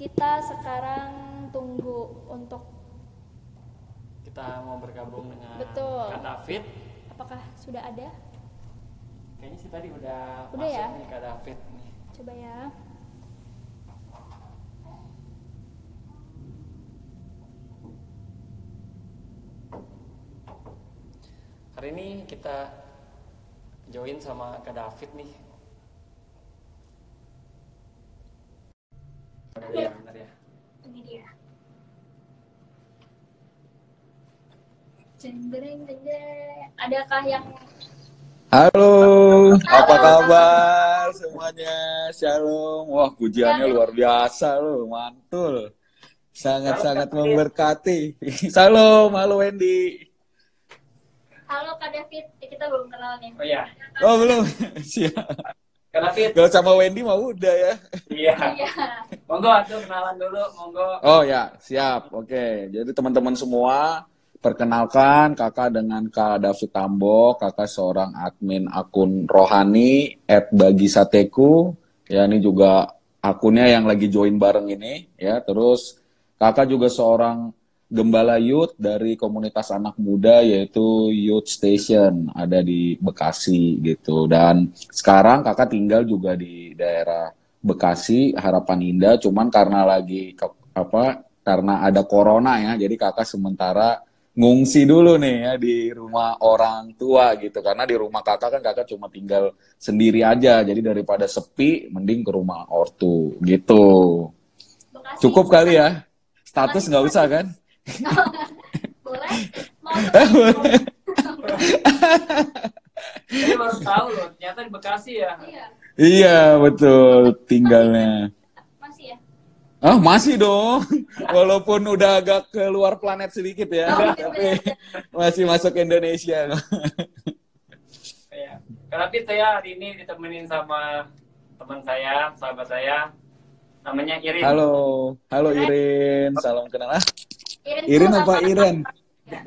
kita sekarang tunggu untuk Kita mau bergabung dengan Betul. Kak David. apakah sudah ada? Kayaknya sih tadi udah, Udah masuk ya? nih Kak David nih. Coba ya. Hari ini kita join sama Kak David nih. Bentar ya, bentar ya. Ini dia. Jendreng. Adakah yang Halo, apa kabar semuanya? Shalom. Wah, pujiannya luar biasa loh, mantul. Sangat-sangat memberkati. Shalom, halo Wendy. Halo Kak David, Eh, kita belum kenal nih. Oh iya, Oh, belum. Siap. Kak David. Kalau sama Wendy mah udah ya. Iya. Iya. Monggo atuh kenalan dulu, monggo. Oh ya, siap. Oke. Jadi teman-teman semua, perkenalkan kakak dengan Kak David Tambo. Kakak seorang admin akun rohani at bagi sateku. Ya, ini juga akunnya yang lagi join bareng ini. Ya, terus kakak juga seorang gembala youth dari komunitas anak muda yaitu Youth Station ada di Bekasi gitu. Dan sekarang kakak tinggal juga di daerah Bekasi Harapan Indah cuman karena lagi apa karena ada corona ya jadi kakak sementara ngungsi dulu nih ya di rumah orang tua gitu karena di rumah kakak kan kakak cuma tinggal sendiri aja jadi daripada sepi mending ke rumah ortu gitu Bekasi. cukup kali ya status nggak usah kan Boleh? Mau tahu loh, ternyata di Bekasi ya. Iya, iya betul tinggalnya ya. Ah masih dong, walaupun udah agak keluar planet sedikit ya, Oh, tapi masih masuk Indonesia. Iya. Kak David saya hari ini ditemenin sama teman saya, sahabat saya, namanya Irin. Halo, halo Irin, salam kenal. Ah, Irin, Irin apa Iren? Ya,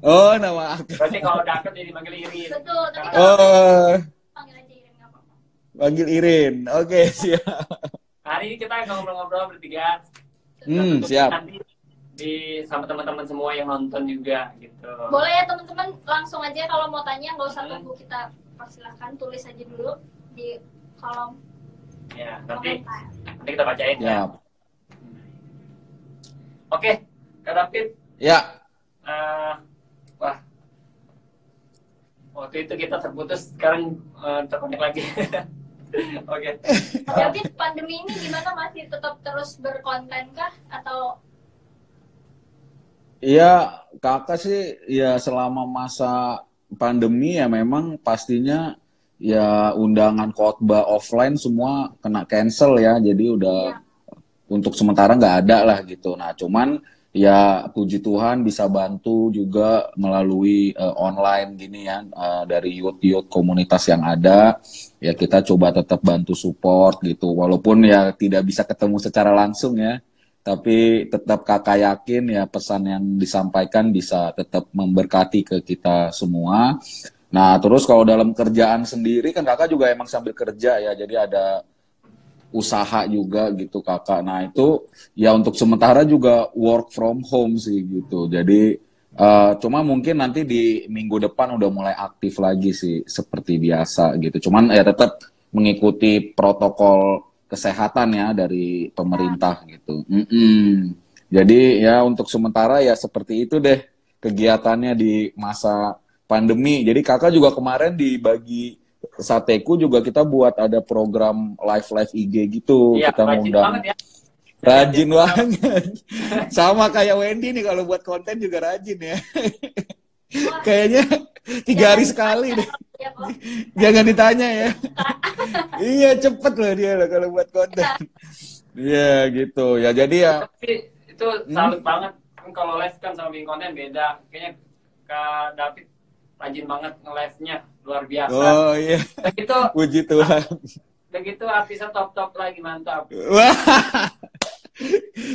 Oh nama aku. Berarti kalau deket jadi manggil Irin. betul. Tapi kalau Oh, panggil aja Irin apa-apa. panggil Irin. Oke siap. Hari ini kita ngobrol-ngobrol bertiga. Hmm, siap. Nanti di sama teman-teman semua yang nonton juga gitu. Boleh ya teman-teman langsung aja kalau mau tanya nggak usah Hmm. tunggu kita persilahkan tulis aja dulu di kolom Ya, nanti komentar. nanti kita bacain ya. Siap. Oke, Kak David, Ya, eh, wah, waktu itu kita terputus, sekarang eh, terkonek lagi. Oke, David pandemi ini gimana masih tetap terus berkonten kah atau Iya, kakak sih ya selama masa pandemi ya memang pastinya ya undangan khotbah offline semua kena cancel ya. Jadi udah Iya. untuk sementara nggak ada lah gitu. Nah, cuman ya puji Tuhan bisa bantu juga melalui eh, online gini ya eh, dari youth-youth komunitas yang ada. Ya kita coba tetap bantu support gitu. Walaupun ya tidak bisa ketemu secara langsung ya tapi tetap kakak yakin ya pesan yang disampaikan bisa tetap memberkati ke kita semua. Nah, terus kalau dalam kerjaan sendiri kan kakak juga emang sambil kerja ya, jadi ada usaha juga gitu kakak. Nah, itu ya untuk sementara juga work from home sih gitu. Jadi eh, cuma mungkin nanti di minggu depan udah mulai aktif lagi sih seperti biasa gitu. Cuman ya tetap mengikuti protokol kesehatan ya dari pemerintah gitu. Mm-mm. Jadi ya untuk sementara ya seperti itu deh kegiatannya di masa pandemi. Jadi kakak juga kemarin dibagi sateku juga kita buat ada program live live IG gitu. iya kita rajin ngundang banget ya. Rajin banget. Sama kayak Wendy nih kalau buat konten juga rajin ya. Kayaknya tiga hari sekali deh. ya kok Jangan ditanya ya. iya cepet loh dia loh kalau buat konten. Iya gitu. Ya jadi ya. Tapi itu salut banget. Kan kalau live kan sama bikin konten beda. Kayaknya Kak David rajin banget nge-live-nya. Luar biasa. Oh iya. Udah gitu, Puji Tuhan. udah gitu artisnya top-top lagi, mantap. Wah.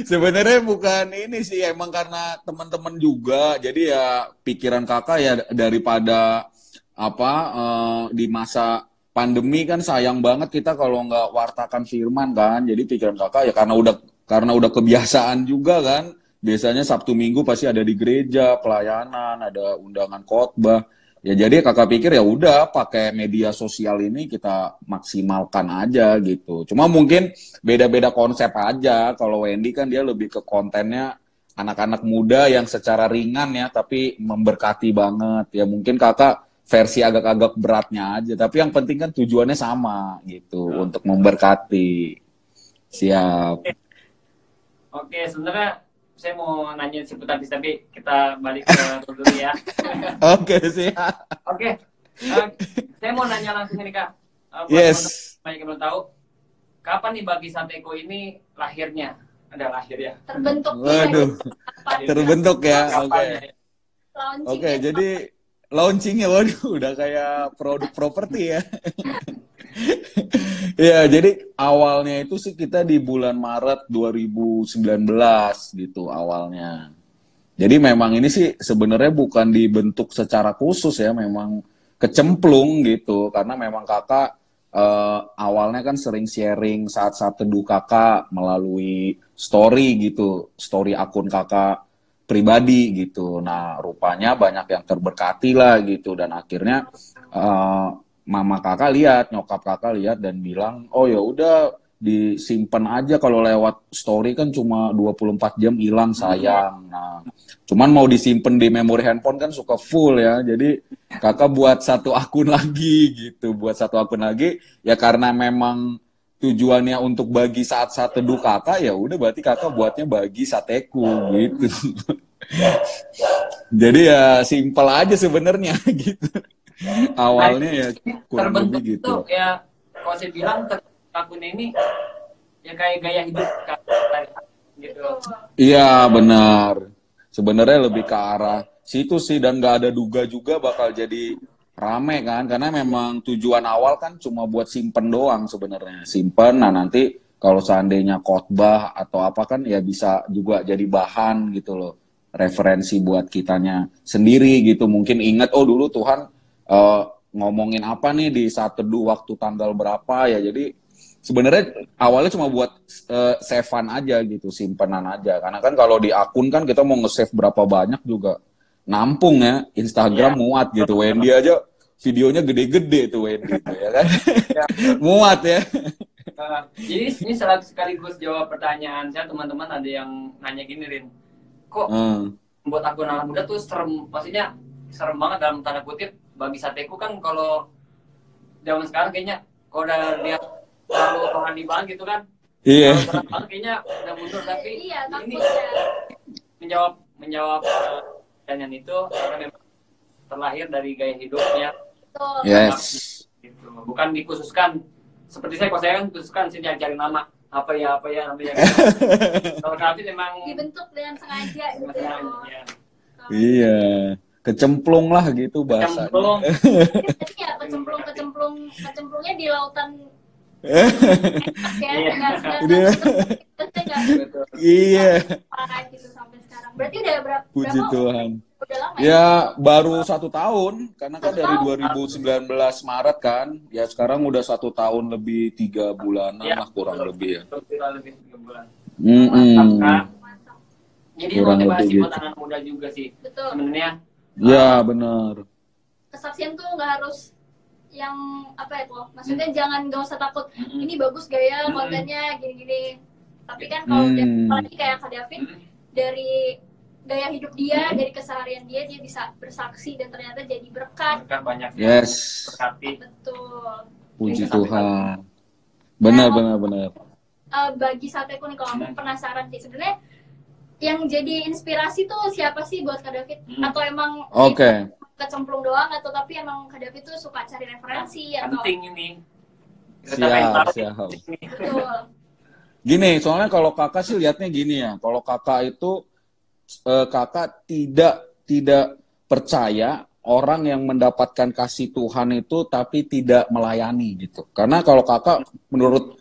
Sebenarnya bukan ini sih emang karena teman-teman juga. Jadi ya pikiran kakak ya daripada apa eh, di masa pandemi kan sayang banget kita kalau nggak wartakan firman kan. Jadi pikiran kakak ya karena udah karena udah kebiasaan juga kan. Biasanya Sabtu Minggu pasti ada di gereja, pelayanan, ada undangan khotbah. Ya jadi kakak pikir ya udah pakai media sosial ini kita maksimalkan aja gitu. Cuma mungkin beda-beda konsep aja. Kalau Wendy kan dia lebih ke kontennya anak-anak muda yang secara ringan ya tapi memberkati banget. Ya mungkin kakak versi agak-agak beratnya aja. Tapi yang penting kan tujuannya sama gitu untuk memberkati. Siap. Oke, sebenarnya saya mau nanya seputar bis tapi kita balik ke dulu ya. Oke siap. Oke, eh, saya mau nanya langsung ini kak. Buat Yes. Banyak yang belum tahu, kapan nih bagi Sateko ini lahirnya? Ada lahir ya? Terbentuknya Waduh. kapan Terbentuk ya. Oke. Ya? Oke, jadi launchingnya waduh udah kayak produk properti ya. ya, jadi awalnya itu sih kita di bulan Maret 2019 gitu awalnya. Jadi memang ini sih sebenarnya bukan dibentuk secara khusus ya, memang kecemplung gitu karena memang kakak eh, awalnya kan sering sharing saat-saat teduh kakak melalui story gitu, story akun kakak pribadi gitu. Nah, rupanya banyak yang terberkati lah gitu dan akhirnya eh, mama kakak lihat, nyokap kakak lihat dan bilang, "Oh ya udah disimpan aja kalau lewat story kan cuma 24 jam hilang sayang." Nah, cuman mau disimpan di memori handphone kan suka full ya. Jadi kakak buat satu akun lagi gitu, buat satu akun lagi ya karena memang tujuannya untuk bagi saat-saat teduh kakak ya udah berarti kakak buatnya bagi sateku gitu. Jadi ya simpel aja sebenarnya gitu. Awalnya ya kurang terbentuk lebih gitu. tuh ya kalau saya bilang ter- akun ini ya kayak gaya hidup gitu. Iya benar. Sebenarnya lebih ke arah situ sih dan nggak ada duga juga bakal jadi rame kan karena memang tujuan awal kan cuma buat simpen doang sebenarnya simpen nah nanti kalau seandainya khotbah atau apa kan ya bisa juga jadi bahan gitu loh referensi buat kitanya sendiri gitu mungkin ingat oh dulu Tuhan eh, ngomongin apa nih di saat teduh waktu tanggal berapa ya? Jadi sebenarnya awalnya cuma buat eh, save-an aja gitu simpenan aja. Karena kan kalau di akun kan kita mau nge-save berapa banyak juga nampung ya. Instagram Iya. muat gitu. Wendy aja videonya gede-gede tuh Wendy tuh, ya kan? Ya. muat ya. Uh, jadi ini salah sekaligus jawab pertanyaan saya teman-teman ada yang nanya gini Rin. Kok Hmm. buat akun anak muda tuh serem maksudnya serem banget dalam tanda kutip bagi sateku kan kalau zaman sekarang kayaknya kalau udah lihat terlalu rohani banget gitu kan iya. banget kayaknya udah mundur. Tapi iya ini takutnya menjawab menjawab eh, pertanyaan itu karena memang terlahir dari gaya hidupnya. Betul. Yes. Gitu. Bukan dikhususkan seperti saya kalau saya kan khususkan saya cari, cari nama. Apa ya apa ya namanya. Kalau David memang dibentuk dengan sengaja gitu. Ya. iya kecemplung lah gitu bahasanya Cemplung. Jadi ya kecemplung kecemplung kecemplungnya di lautan ya Iya. iya parah gitu sampai sekarang berarti udah berapa puji berapa Tuhan udah lama Ya baru satu tahun karena kan dari tahun. 2019 Maret kan ya sekarang udah satu tahun lebih tiga bulanan Ya, lah kurang betul. lebih ya. Kurang lebih tiga bulan. Kak. Mantap. Jadi Kurang motivasi lebih buat gitu. anak muda juga sih betul sebenarnya. Ya benar. kesaksian tuh nggak harus yang apa ya kok maksudnya jangan nggak usah takut ini bagus gaya kontennya gini-gini tapi kan kalau Hmm. dia- apalagi kayak Kak David Mm-mm. dari gaya hidup dia dari keseharian dia dia bisa bersaksi dan ternyata jadi berkat Berkat banyak Yes. berkati. betul Puji Bisa Tuhan. Benar benar benar. Eh, bagi sateku nih kalau aku penasaran sih sebenarnya yang jadi inspirasi tuh siapa sih buat Kak David Hmm. atau emang Oke. kecemplung doang atau tapi emang Kak David tuh suka cari referensi atau Penting ini. Siap, siap. Gini, soalnya kalau kakak sih lihatnya gini ya. Kalau kakak itu eh, kakak tidak tidak percaya orang yang mendapatkan kasih Tuhan itu tapi tidak melayani gitu. Karena kalau kakak menurut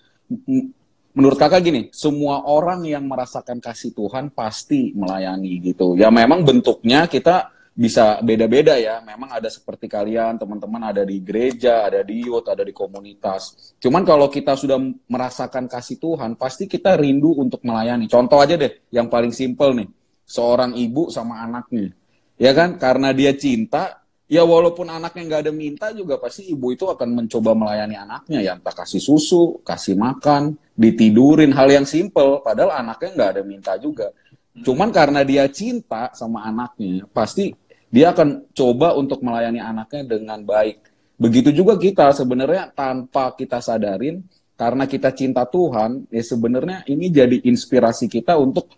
menurut kakak gini, semua orang yang merasakan kasih Tuhan pasti melayani gitu. Ya memang bentuknya kita bisa beda-beda ya. Memang ada seperti kalian, teman-teman ada di gereja, ada di youth, ada di komunitas. Cuman kalau kita sudah merasakan kasih Tuhan, pasti kita rindu untuk melayani. Contoh aja deh, yang paling simpel nih. Seorang ibu sama anaknya. Ya kan? Karena dia cinta, ya walaupun anaknya nggak ada minta juga pasti ibu itu akan mencoba melayani anaknya ya entah kasih susu, kasih makan, ditidurin hal yang simpel padahal anaknya nggak ada minta juga. Cuman karena dia cinta sama anaknya, pasti dia akan coba untuk melayani anaknya dengan baik. Begitu juga kita sebenarnya tanpa kita sadarin karena kita cinta Tuhan, ya sebenarnya ini jadi inspirasi kita untuk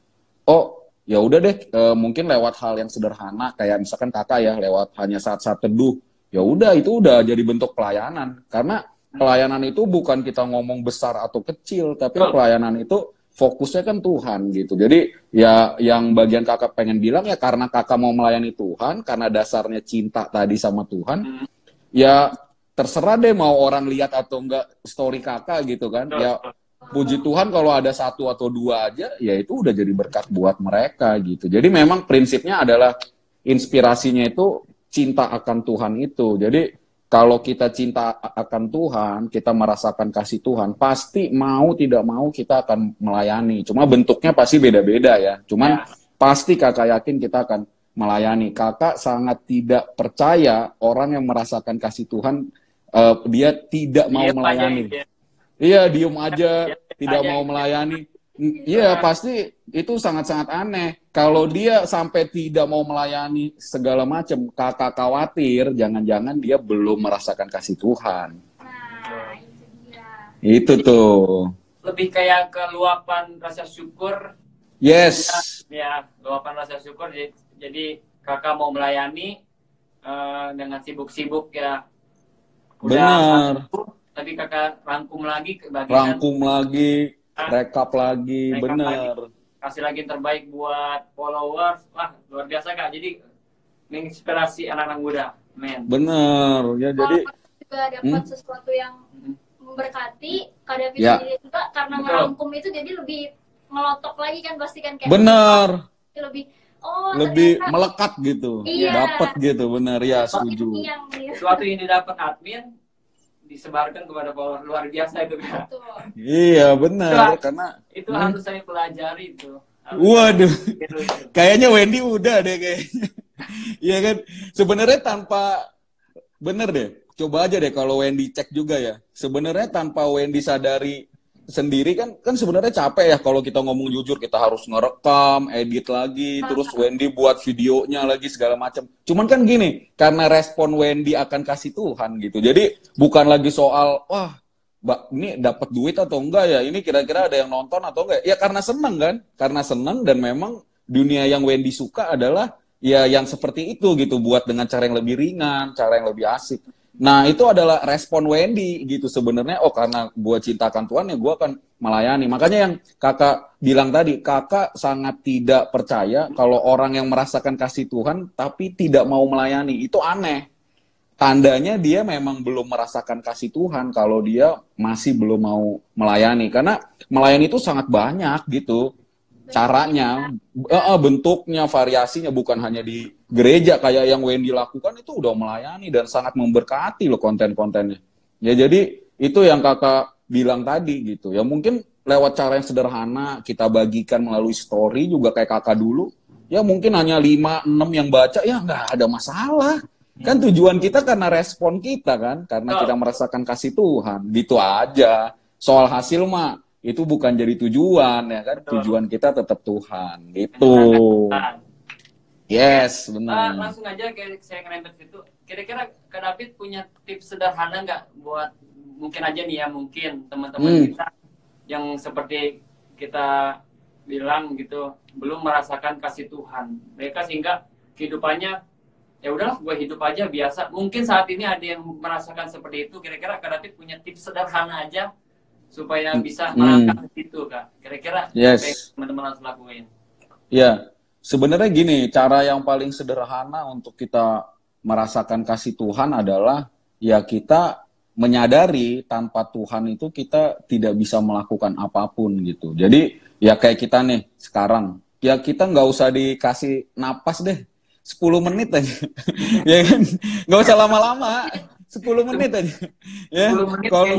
oh ya udah deh e, mungkin lewat hal yang sederhana kayak misalkan kakak ya lewat hanya saat-saat teduh ya udah itu udah jadi bentuk pelayanan karena pelayanan itu bukan kita ngomong besar atau kecil tapi pelayanan itu fokusnya kan Tuhan gitu. Jadi ya yang bagian kakak pengen bilang ya karena kakak mau melayani Tuhan, karena dasarnya cinta tadi sama Tuhan, hmm. ya terserah deh mau orang lihat atau enggak story kakak gitu kan. Ya puji Tuhan kalau ada satu atau dua aja, ya itu udah jadi berkat buat mereka gitu. Jadi memang prinsipnya adalah inspirasinya itu cinta akan Tuhan itu. Jadi kalau kita cinta akan Tuhan, kita merasakan kasih Tuhan, pasti mau tidak mau kita akan melayani. Cuma bentuknya pasti beda-beda ya. Cuman ya. pasti kakak yakin kita akan melayani. Kakak sangat tidak percaya orang yang merasakan kasih Tuhan, uh, dia tidak mau diem melayani. Aja, ya. Iya, diem aja, ya, tidak aja, mau melayani. Iya, pasti itu sangat-sangat aneh. Kalau dia sampai tidak mau melayani segala macam, kakak khawatir jangan-jangan dia belum merasakan kasih Tuhan. Nah, itu dia. Itu tuh. Lebih kayak ke luapan rasa syukur. Yes. Ya, luapan rasa syukur. Jadi, jadi kakak mau melayani uh, dengan sibuk-sibuk ya. Udah Benar. tapi kakak rangkum lagi ke bagian. Rangkum lagi rekap lagi rekap bener. Lagi. kasih lagi yang terbaik buat followers. Wah luar biasa kak. Jadi menginspirasi anak-anak muda. Men bener. Ya jadi juga dapat hmm? sesuatu yang hmm. memberkati kak David ya. juga karena merangkum itu jadi lebih melotok lagi kan pasti kan kayak bener. Lebih oh lebih ternyata, melekat gitu. Iya. dapat gitu bener. Ya setuju. sesuatu yang didapat admin disebarkan kepada follower luar biasa itu kan. Iya benar itu, karena itu hmm. harus saya pelajari itu. Waduh, kayaknya Wendy udah deh kayaknya. Iya kan, sebenarnya tanpa bener deh. Coba aja deh kalau Wendy cek juga ya. Sebenarnya tanpa Wendy sadari sendiri kan kan sebenarnya capek ya kalau kita ngomong jujur kita harus ngerekam, edit lagi, terus Wendy buat videonya lagi segala macam. Cuman kan gini, karena respon Wendy akan kasih Tuhan gitu. Jadi bukan lagi soal wah Mbak, ini dapat duit atau enggak ya? Ini kira-kira ada yang nonton atau enggak? Ya karena seneng kan? Karena seneng dan memang dunia yang Wendy suka adalah ya yang seperti itu gitu buat dengan cara yang lebih ringan, cara yang lebih asik. Nah, itu adalah respon Wendy gitu sebenarnya. Oh, karena gue cintakan Tuhan ya gue akan melayani. Makanya yang kakak bilang tadi, kakak sangat tidak percaya kalau orang yang merasakan kasih Tuhan tapi tidak mau melayani. Itu aneh. Tandanya dia memang belum merasakan kasih Tuhan kalau dia masih belum mau melayani. Karena melayani itu sangat banyak gitu caranya, uh, bentuknya, variasinya bukan hanya di gereja kayak yang Wendy lakukan itu udah melayani dan sangat memberkati loh konten-kontennya. Ya jadi itu yang kakak bilang tadi gitu. Ya mungkin lewat cara yang sederhana kita bagikan melalui story juga kayak kakak dulu. Ya mungkin hanya 5 6 yang baca ya nggak ada masalah. Kan tujuan kita karena respon kita kan, karena kita merasakan kasih Tuhan. Gitu aja. Soal hasil mah itu bukan jadi tujuan ya kan tujuan kita tetap Tuhan gitu yes benar uh, langsung aja kayak saya ngerempet itu kira-kira Kak David punya tips sederhana nggak buat mungkin aja nih ya mungkin teman-teman hmm. kita yang seperti kita bilang gitu belum merasakan kasih Tuhan mereka sehingga kehidupannya ya udahlah gue hidup aja biasa mungkin saat ini ada yang merasakan seperti itu kira-kira Kak David punya tips sederhana aja supaya hmm. bisa melangkah hmm. itu kak kira-kira yes. teman-teman harus lakuin ya sebenarnya gini cara yang paling sederhana untuk kita merasakan kasih Tuhan adalah ya kita menyadari tanpa Tuhan itu kita tidak bisa melakukan apa pun gitu jadi ya kayak kita nih sekarang ya kita nggak usah dikasih napas deh 10 menit aja. ya kan? Nggak usah lama-lama. 10 menit aja. Ya. 10 menit Kalau Iya,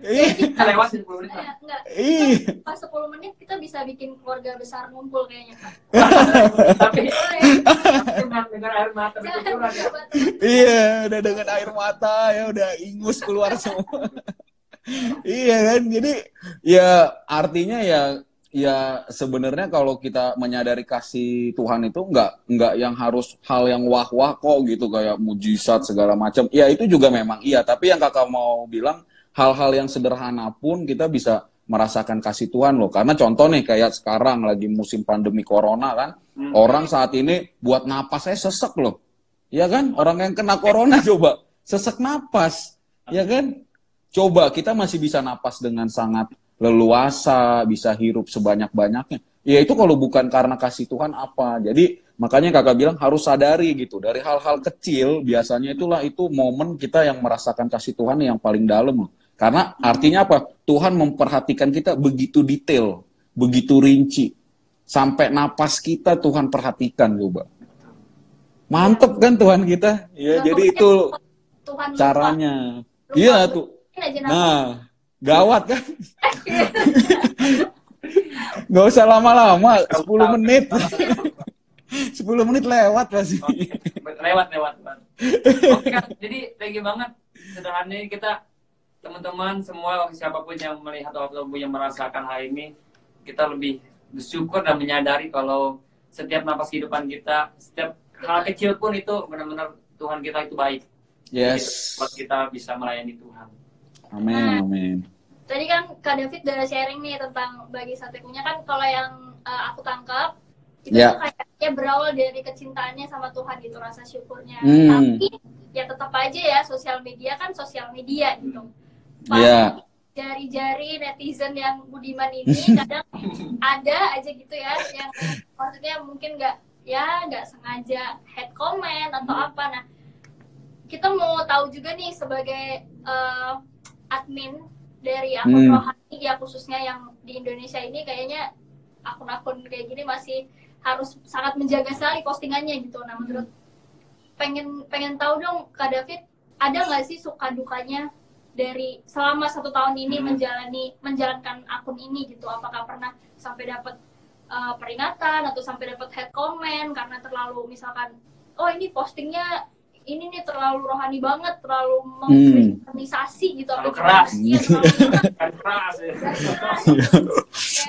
kita lewat 10 menit. Eh, enggak. Iya. Pas 10 menit kita bisa bikin keluarga besar ngumpul kayaknya. Kak. Tapi dengan air mata ya. Iya, udah dengan air mata ya udah ingus keluar semua. iya kan? Jadi ya artinya ya ya sebenarnya kalau kita menyadari kasih Tuhan itu nggak nggak yang harus hal yang wah-wah kok gitu kayak mujizat segala macam. Ya itu juga memang iya, tapi yang kakak mau bilang hal-hal yang sederhana pun kita bisa merasakan kasih Tuhan loh. Karena contoh nih kayak sekarang lagi musim pandemi corona kan, Hmm. orang saat ini buat napas saya sesek loh. Ya kan? Orang yang kena corona coba sesek napas. Ya kan? Coba kita masih bisa napas dengan sangat leluasa, bisa hirup sebanyak-banyaknya. Ya itu kalau bukan karena kasih Tuhan apa. Jadi makanya kakak bilang harus sadari gitu. Dari hal-hal kecil biasanya itulah itu momen kita yang merasakan kasih Tuhan yang paling dalam. loh. Karena artinya apa? Tuhan memperhatikan kita begitu detail, begitu rinci. Sampai napas kita Tuhan perhatikan coba. Mantep kan Tuhan kita? Ya, Nggak jadi itu Tuhan caranya. Lupa. Iya tuh. Nah, gawat kan? Gak usah lama-lama, 10 menit. 10 menit lewat pasti. Oke, lewat lewat Bang. Oke kan, jadi thank you banget. Sederhananya kita teman-teman semua siapa pun yang melihat ataupun yang merasakan hal ini, kita lebih bersyukur dan menyadari kalau setiap napas kehidupan kita, setiap hal kecil pun itu benar-benar Tuhan kita itu baik. Yes. Buat kita bisa melayani Tuhan. Amin, amin. Tadi kan Kak David udah sharing nih tentang bagi sate kunyah kan kalau yang uh, aku tangkap itu tuh kayaknya berawal dari kecintaannya sama Tuhan gitu rasa syukurnya. Hmm. Tapi ya tetap aja ya sosial media kan sosial media gitu. Ya. Pasti Jari-jari netizen yang budiman ini kadang ada aja gitu ya yang maksudnya mungkin nggak ya nggak sengaja head comment atau apa. Nah kita mau tahu juga nih sebagai eh, admin dari akun Hmm. rohani ya khususnya yang di Indonesia ini kayaknya akun-akun kayak gini masih harus sangat menjaga sekali postingannya gitu. Nah menurut pengen pengen tahu dong Kak David ada nggak sih suka dukanya dari selama satu tahun ini Hmm. menjalani menjalankan akun ini gitu apakah pernah sampai dapat uh, peringatan atau sampai dapat head comment karena terlalu misalkan oh ini postingnya ini nih terlalu rohani banget terlalu mengkristenisasi gitu Terlalu keras. Iya, terlalu keras. Keras ya.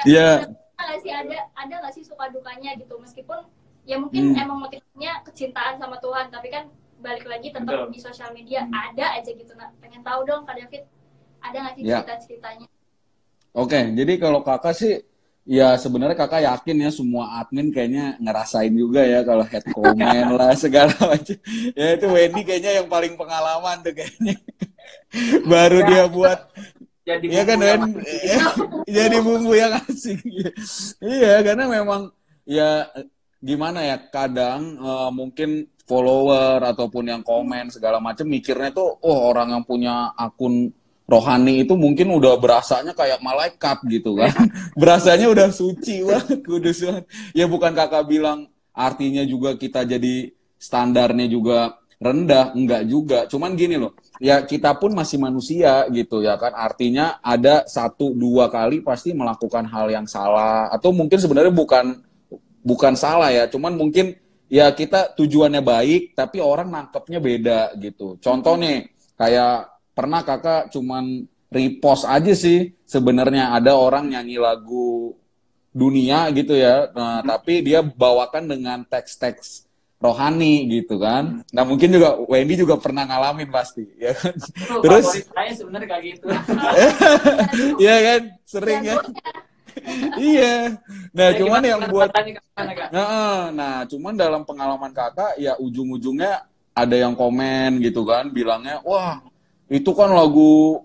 Iya. ada nggak sih ada ada nggak sih suka dukanya gitu meskipun ya mungkin Hmm. emang motifnya kecintaan sama Tuhan tapi kan balik lagi tetap Betul. di sosial media ada aja gitu nah pengen tahu dong Kak David ada nggak sih Ya. cerita ceritanya Oke, jadi kalau kakak sih, ya sebenarnya kakak yakin ya semua admin kayaknya ngerasain juga ya kalau head comment lah segala macam. Ya itu Wendy kayaknya yang paling pengalaman tuh kayaknya. Baru dia buat Jadi Iya kan yang Wen? Jadi bumbu yang asing. iya, karena memang ya gimana ya kadang eh, mungkin follower ataupun yang komen segala macam mikirnya tuh oh orang yang punya akun rohani itu mungkin udah berasanya kayak malaikat gitu kan. berasanya udah suci banget, kudus banget. Ya bukan kakak bilang artinya juga kita jadi standarnya juga rendah, enggak juga. Cuman gini loh, ya kita pun masih manusia gitu ya kan. Artinya ada satu dua kali pasti melakukan hal yang salah atau mungkin sebenarnya bukan bukan salah ya, cuman mungkin ya kita tujuannya baik tapi orang nangkepnya beda gitu. Contoh nih kayak pernah kakak cuman repost aja sih sebenarnya ada orang nyanyi lagu dunia gitu ya. Nah, tapi dia bawakan dengan teks-teks rohani gitu kan. Nah, mungkin juga Wendy juga pernah ngalamin pasti ya kan. Terus? saya sebenarnya kayak gitu. Iya kan? Sering ya. Iya. Nah, Ya, cuman yang buat? Nah, nah, cuman dalam pengalaman kakak ya ujung-ujungnya ada yang komen gitu kan, bilangnya, wah itu kan lagu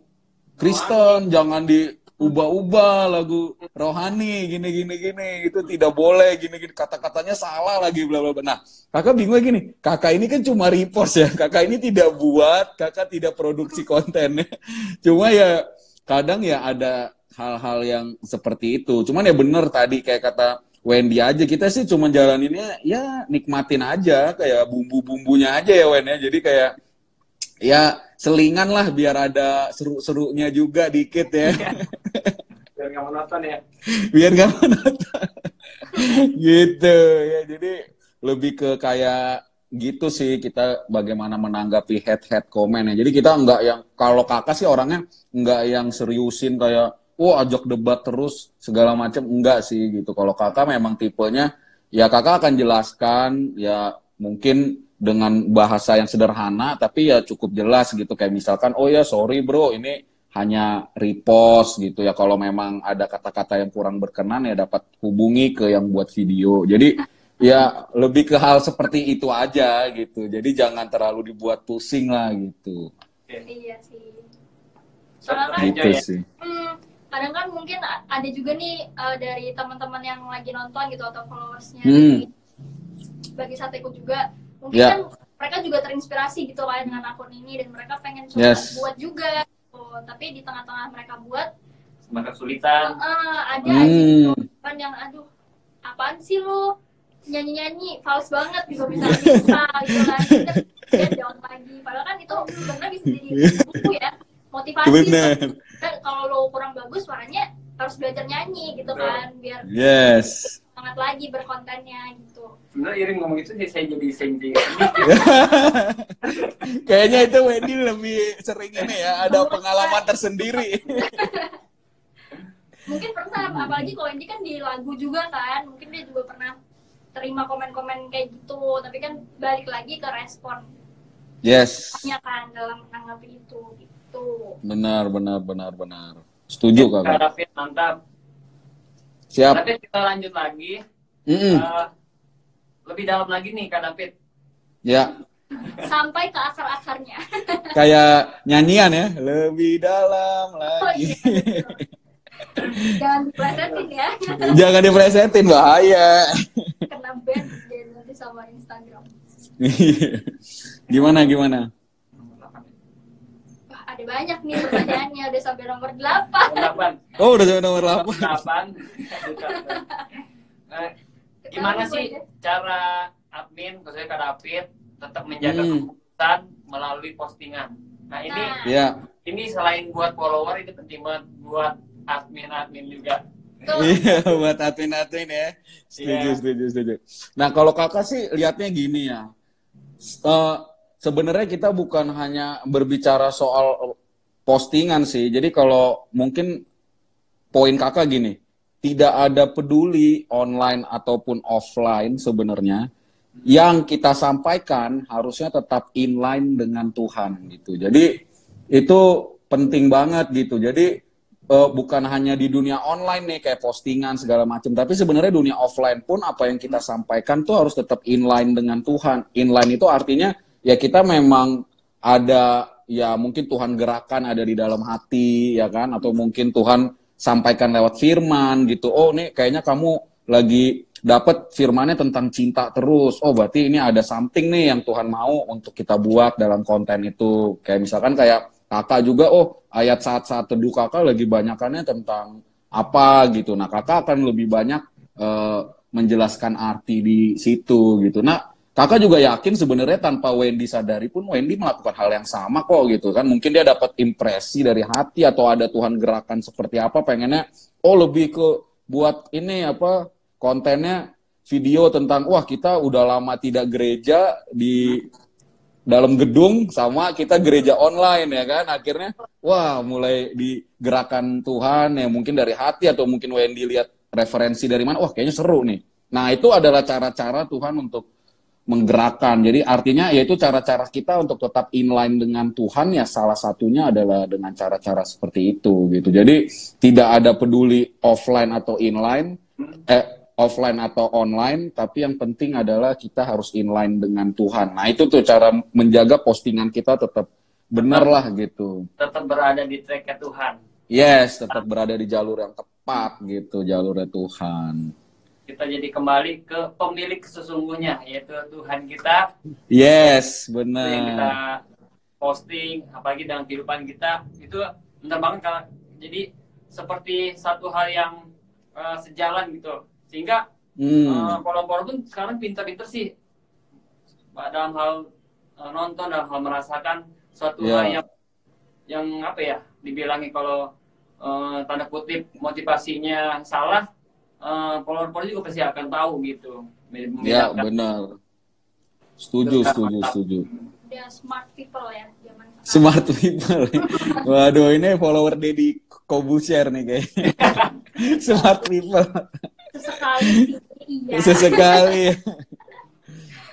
Kristen, jangan diubah-ubah lagu rohani, gini gini gini, itu tidak boleh, gini gini, kata-katanya salah lagi, bla bla bla. Nah, kakak bingung gini, kakak ini kan cuma repost ya, kakak ini tidak buat, kakak tidak produksi kontennya, cuma ya kadang ya ada hal-hal yang seperti itu. Cuman ya bener tadi kayak kata Wendy aja kita sih cuma jalaninnya ya nikmatin aja kayak bumbu-bumbunya aja ya Wen ya. Jadi kayak ya selingan lah biar ada seru-serunya juga dikit ya. Biar nggak menonton ya. Biar nggak menonton gitu ya. Jadi lebih ke kayak gitu sih kita bagaimana menanggapi head head komen ya. Jadi kita nggak yang kalau kakak sih orangnya nggak yang seriusin kayak wah ajak debat terus segala macam enggak sih gitu. Kalau kakak memang tipenya ya kakak akan jelaskan ya mungkin dengan bahasa yang sederhana tapi ya cukup jelas gitu. Kayak misalkan oh ya sorry bro ini hanya repost gitu. Ya kalau memang ada kata-kata yang kurang berkenan ya dapat hubungi ke yang buat video. Jadi ya lebih ke hal seperti itu aja gitu. Jadi jangan terlalu dibuat pusing lah gitu. Iya sih. Soalnya gitu ya. sih. Hmm, kadang kan mungkin ada juga nih uh, dari teman-teman yang lagi nonton gitu atau followersnya hmm. bagi sateku juga mungkin yeah. kan mereka juga terinspirasi gitu kan dengan akun ini dan mereka pengen coba yes. buat juga oh, tapi di tengah-tengah mereka buat mereka kesulitan uh, ada hmm. aja kan yang aduh apaan sih lo nyanyi-nyanyi fals banget juga bisa bisa gitu kan dan jawab lagi padahal kan itu sebenarnya bisa jadi buku ya motivasi Bener. kan kalau lo kurang bagus suaranya harus belajar nyanyi gitu kan biar yes. semangat lagi berkontennya gitu. Sebenarnya Irin ngomong itu sih saya jadi sengji kayaknya itu Wendy lebih sering ini ya ada pengalaman tersendiri. Mungkin pernah apalagi kalau Wendy kan di lagu juga kan mungkin dia juga pernah terima komen-komen kayak gitu tapi kan balik lagi ke respon. Yes. Hanya kan dalam menanggapi itu gitu gitu. Benar, benar, benar, benar. Setuju Kak David, mantap. Siap. Tapi kita lanjut lagi. Mm -mm. Uh, lebih dalam lagi nih Kak David. Ya. Sampai ke akar-akarnya. Kayak nyanyian ya. Lebih dalam lagi. Oh, iya. Jangan diplesetin ya. Jangan diplesetin, bahaya. Kena band nanti sama Instagram. gimana, gimana? Banyak nih pertanyaannya udah sampai nomor 8. Oh, udah sampai nomor 8. 8. nah, gimana sih cara admin, khususnya Kak David, tetap menjaga hmm. keputusan melalui postingan? Nah, ini nah. Yeah. ini selain buat follower itu penting banget buat admin-admin juga. Iya, buat admin-admin ya. Setuju, yeah. setuju, setuju. Nah, kalau kakak sih lihatnya gini ya. Uh, sebenarnya kita bukan hanya berbicara soal postingan sih. Jadi kalau mungkin poin kakak gini, tidak ada peduli online ataupun offline sebenarnya. Yang kita sampaikan harusnya tetap inline dengan Tuhan gitu. Jadi itu penting banget gitu. Jadi uh, bukan hanya di dunia online nih kayak postingan segala macam, tapi sebenarnya dunia offline pun apa yang kita sampaikan tuh harus tetap inline dengan Tuhan. Inline itu artinya ya kita memang ada ya mungkin Tuhan gerakan ada di dalam hati ya kan atau mungkin Tuhan sampaikan lewat firman gitu. Oh, nih kayaknya kamu lagi dapat firmannya tentang cinta terus. Oh, berarti ini ada something nih yang Tuhan mau untuk kita buat dalam konten itu. Kayak misalkan kayak kakak juga, oh ayat saat-saat teduh kakak lagi banyakannya tentang apa gitu. Nah, kakak akan lebih banyak uh, menjelaskan arti di situ gitu. Nah, Kakak juga yakin sebenarnya tanpa Wendy sadari pun Wendy melakukan hal yang sama kok gitu kan. Mungkin dia dapat impresi dari hati atau ada Tuhan gerakan seperti apa. Pengennya oh lebih ke buat ini apa kontennya video tentang wah kita udah lama tidak gereja di dalam gedung sama kita gereja online ya kan? Akhirnya wah mulai digerakkan Tuhan ya mungkin dari hati atau mungkin Wendy lihat referensi dari mana wah kayaknya seru nih. Nah itu adalah cara-cara Tuhan untuk menggerakkan. Jadi artinya yaitu cara-cara kita untuk tetap inline dengan Tuhan ya salah satunya adalah dengan cara-cara seperti itu gitu. Jadi tidak ada peduli offline atau inline eh offline atau online, tapi yang penting adalah kita harus inline dengan Tuhan. Nah, itu tuh cara menjaga postingan kita tetap benar lah gitu. Tetap berada di track Tuhan. Yes, tetap berada di jalur yang tepat gitu, jalurnya Tuhan kita jadi kembali ke pemilik sesungguhnya yaitu Tuhan kita. Yes, benar. Yang kita posting apalagi dalam kehidupan kita itu benar banget kalau jadi seperti satu hal yang uh, sejalan gitu. Sehingga Hmm. Polon-polon pun sekarang pinter-pinter sih dalam hal eh, nonton dalam hal merasakan suatu Ya. hal yang yang apa ya dibilangi kalau eh, tanda kutip motivasinya salah eh, polon-polon juga pasti akan tahu gitu Ya, Membedakan. benar. Setuju, setuju, setuju. Udah smart people ya zaman sekarang. Smart people. Waduh, ini follower Deddy Kobusier nih kayaknya. Smart people. Sesekali sih, iya. Sesekali.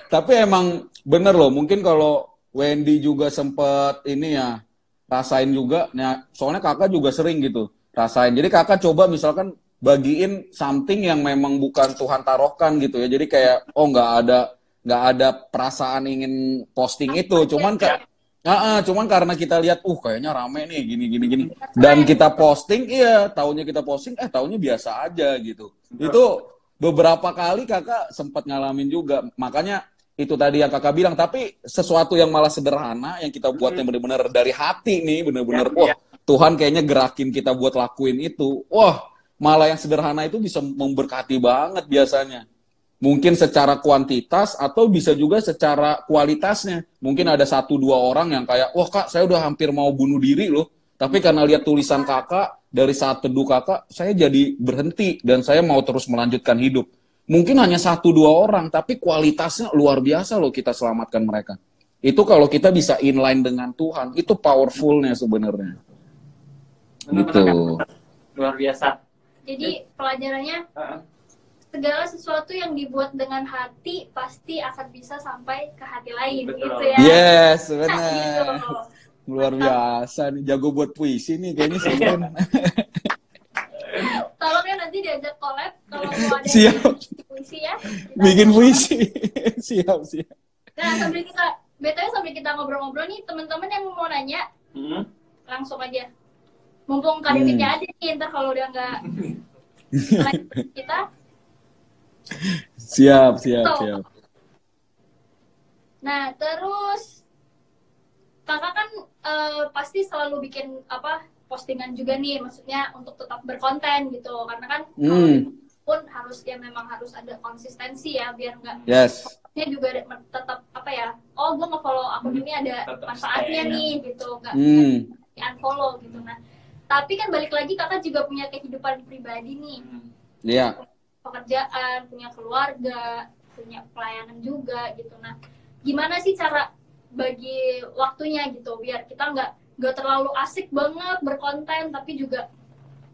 Tapi emang bener loh, mungkin kalau Wendy juga sempet ini ya, rasain juga, nah, soalnya kakak juga sering gitu, rasain. Jadi kakak coba misalkan bagiin something yang memang bukan Tuhan taruhkan gitu ya. Jadi kayak, oh nggak ada nggak ada perasaan ingin posting itu, cuman kayak Ah, ah, cuman karena kita lihat, uh kayaknya rame nih, gini gini gini, dan kita posting, iya, tahunya kita posting, eh tahunya biasa aja gitu. Itu beberapa kali kakak sempat ngalamin juga, makanya itu tadi yang kakak bilang. Tapi sesuatu yang malah sederhana, yang kita buat yang benar-benar dari hati nih, benar-benar, Ya, wah. Tuhan kayaknya gerakin kita buat lakuin itu, wah malah yang sederhana itu bisa memberkati banget biasanya. Mungkin secara kuantitas atau bisa juga secara kualitasnya. Mungkin ada satu dua orang yang kayak, wah kak saya udah hampir mau bunuh diri loh. Tapi karena lihat tulisan kakak, dari saat teduh kakak, saya jadi berhenti dan saya mau terus melanjutkan hidup. Mungkin hanya satu dua orang, tapi kualitasnya luar biasa loh kita selamatkan mereka. Itu kalau kita bisa inline dengan Tuhan, itu powerfulnya sebenarnya. Gitu. luar biasa Jadi pelajarannya Heeh. segala sesuatu yang dibuat dengan hati pasti akan bisa sampai ke hati lain Betul. gitu ya. Yes, Nah, benar. gitu. Luar biasa nih, jago buat puisi nih kayaknya sih. Ben. Tolong ya nanti diajak collab kalau mau ada Siap. yang puisi ya. Kita Bikin puisi. siap, siap. Nah sambil kita, betulnya sambil kita ngobrol-ngobrol nih teman-teman yang mau nanya Hmm. langsung aja. Mumpung Kak Hmm. Ada nih, ntar kalau udah nggak kita, Siap, siap, Tuh. siap. Nah, terus kakak kan eh, pasti selalu bikin apa postingan juga nih, maksudnya untuk tetap berkonten gitu, karena kan Hmm. pun harus ya memang harus ada konsistensi ya biar nggak Yes. juga tetap apa ya oh gue nge-follow akun ini ada manfaatnya ya. nih gitu nggak Hmm. di unfollow gitu nah tapi kan balik lagi kakak juga punya kehidupan pribadi nih Hmm. Iya. pekerjaan, punya keluarga, punya pelayanan juga gitu. Nah, gimana sih cara bagi waktunya gitu biar kita nggak nggak terlalu asik banget berkonten tapi juga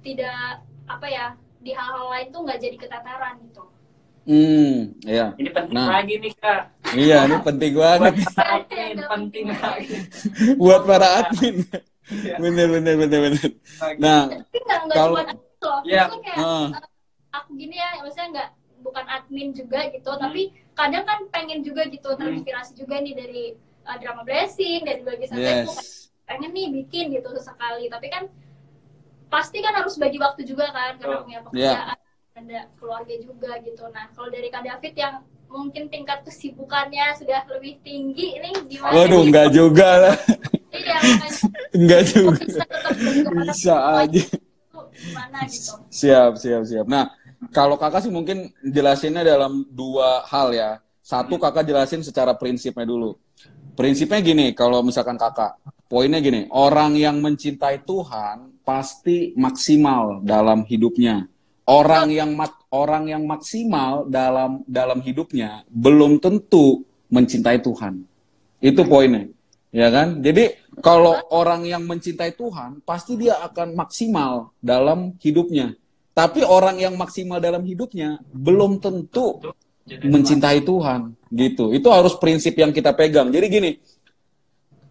tidak apa ya di hal-hal lain tuh nggak jadi keteteran gitu. Hmm, iya. ini penting Nah. lagi nih kak Iya, ini penting buat banget para admin penting lagi buat para admin. Iya. Bener, bener, bener, bener. Nah, Tapi nggak nggak Kalau- cuma loh, Iya. kayak eh, aku gini ya, maksudnya nggak bukan admin juga gitu, Hmm. tapi kadang kan pengen juga gitu Hmm. terinspirasi juga nih dari eh, drama blessing dari bagi santai yes. pengen nih bikin gitu sesekali tapi kan pasti kan harus bagi waktu juga kan karena Oh, punya iya. pekerjaan ada keluarga juga gitu nah kalau dari kak David yang mungkin tingkat kesibukannya sudah lebih tinggi ini gimana Waduh, enggak juga lah. iya Enggak juga. bisa Bisa aja. itu gimana gitu Siap, siap, siap. Nah, kalau kakak sih mungkin jelasinnya dalam dua hal ya. Satu kakak jelasin secara prinsipnya dulu. Prinsipnya gini, kalau misalkan kakak, poinnya gini, orang yang mencintai Tuhan pasti maksimal dalam hidupnya. Orang yang mak- orang yang maksimal dalam dalam hidupnya belum tentu mencintai Tuhan. Itu poinnya. Ya kan? Jadi kalau orang yang mencintai Tuhan, pasti dia akan maksimal dalam hidupnya. Tapi orang yang maksimal dalam hidupnya belum tentu mencintai Tuhan gitu. Itu harus prinsip yang kita pegang. Jadi gini,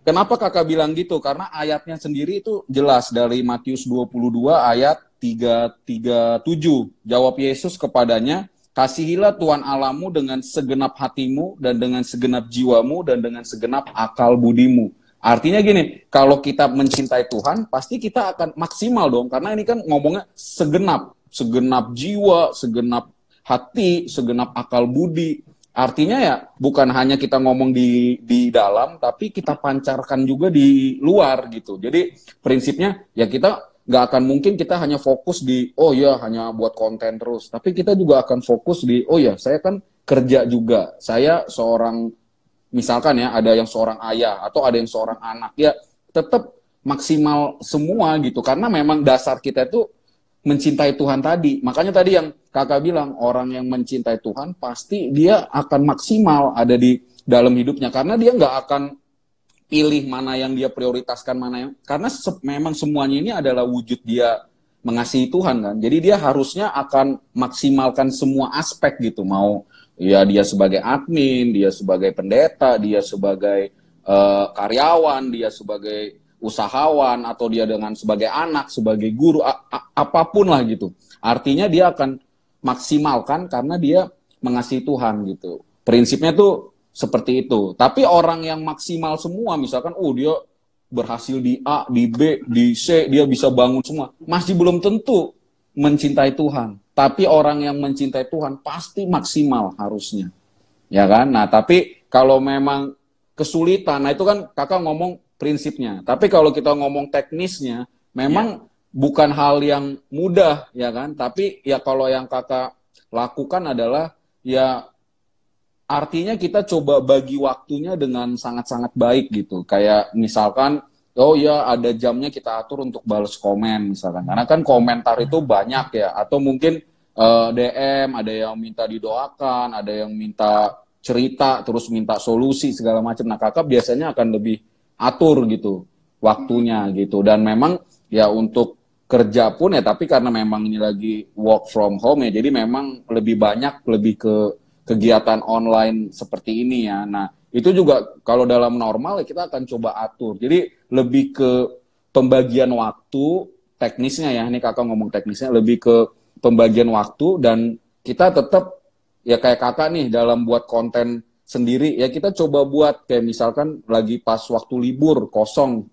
kenapa kakak bilang gitu? Karena ayatnya sendiri itu jelas dari Matius 22 ayat 337. Jawab Yesus kepadanya, kasihilah Tuhan Alamu dengan segenap hatimu dan dengan segenap jiwamu dan dengan segenap akal budimu. Artinya gini, kalau kita mencintai Tuhan, pasti kita akan maksimal dong. Karena ini kan ngomongnya segenap, segenap jiwa, segenap hati, segenap akal budi. Artinya ya bukan hanya kita ngomong di di dalam, tapi kita pancarkan juga di luar gitu. Jadi prinsipnya ya kita nggak akan mungkin kita hanya fokus di oh ya hanya buat konten terus. Tapi kita juga akan fokus di oh ya saya kan kerja juga. Saya seorang misalkan ya ada yang seorang ayah atau ada yang seorang anak. Ya tetap maksimal semua gitu. Karena memang dasar kita itu mencintai Tuhan tadi. Makanya tadi yang kakak bilang orang yang mencintai Tuhan pasti dia akan maksimal ada di dalam hidupnya. Karena dia nggak akan pilih mana yang dia prioritaskan mana yang karena se memang semuanya ini adalah wujud dia mengasihi Tuhan kan? Jadi dia harusnya akan maksimalkan semua aspek gitu. Mau ya dia sebagai admin dia sebagai pendeta dia sebagai uh, karyawan dia sebagai usahawan atau dia dengan sebagai anak sebagai guru apa pun lah gitu. Artinya dia akan maksimalkan karena dia mengasihi Tuhan gitu. Prinsipnya tuh seperti itu. Tapi orang yang maksimal semua, misalkan, oh dia berhasil di A, di B, di C, dia bisa bangun semua, masih belum tentu mencintai Tuhan. Tapi orang yang mencintai Tuhan pasti maksimal harusnya. Ya kan? Nah, tapi kalau memang kesulitan, nah itu kan kakak ngomong prinsipnya. Tapi kalau kita ngomong teknisnya, memang ya. bukan hal yang mudah, ya kan? Tapi ya kalau yang kakak lakukan adalah ya artinya kita coba bagi waktunya dengan sangat-sangat baik gitu. Kayak misalkan, oh ya ada jamnya kita atur untuk balas komen misalkan. Karena kan komentar itu banyak ya. Atau mungkin uh, eh, DM, ada yang minta didoakan, ada yang minta cerita, terus minta solusi segala macam. Nah kakak biasanya akan lebih atur gitu waktunya gitu. Dan memang ya untuk kerja pun ya, tapi karena memang ini lagi work from home ya, jadi memang lebih banyak lebih ke kegiatan online seperti ini ya. Nah, itu juga kalau dalam normal ya kita akan coba atur. Jadi lebih ke pembagian waktu teknisnya ya. Ini kakak ngomong teknisnya lebih ke pembagian waktu dan kita tetap ya kayak kakak nih dalam buat konten sendiri ya kita coba buat kayak misalkan lagi pas waktu libur kosong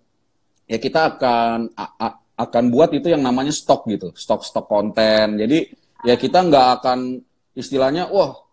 ya kita akan a, a, akan buat itu yang namanya stok gitu stok stok konten jadi ya kita nggak akan istilahnya wah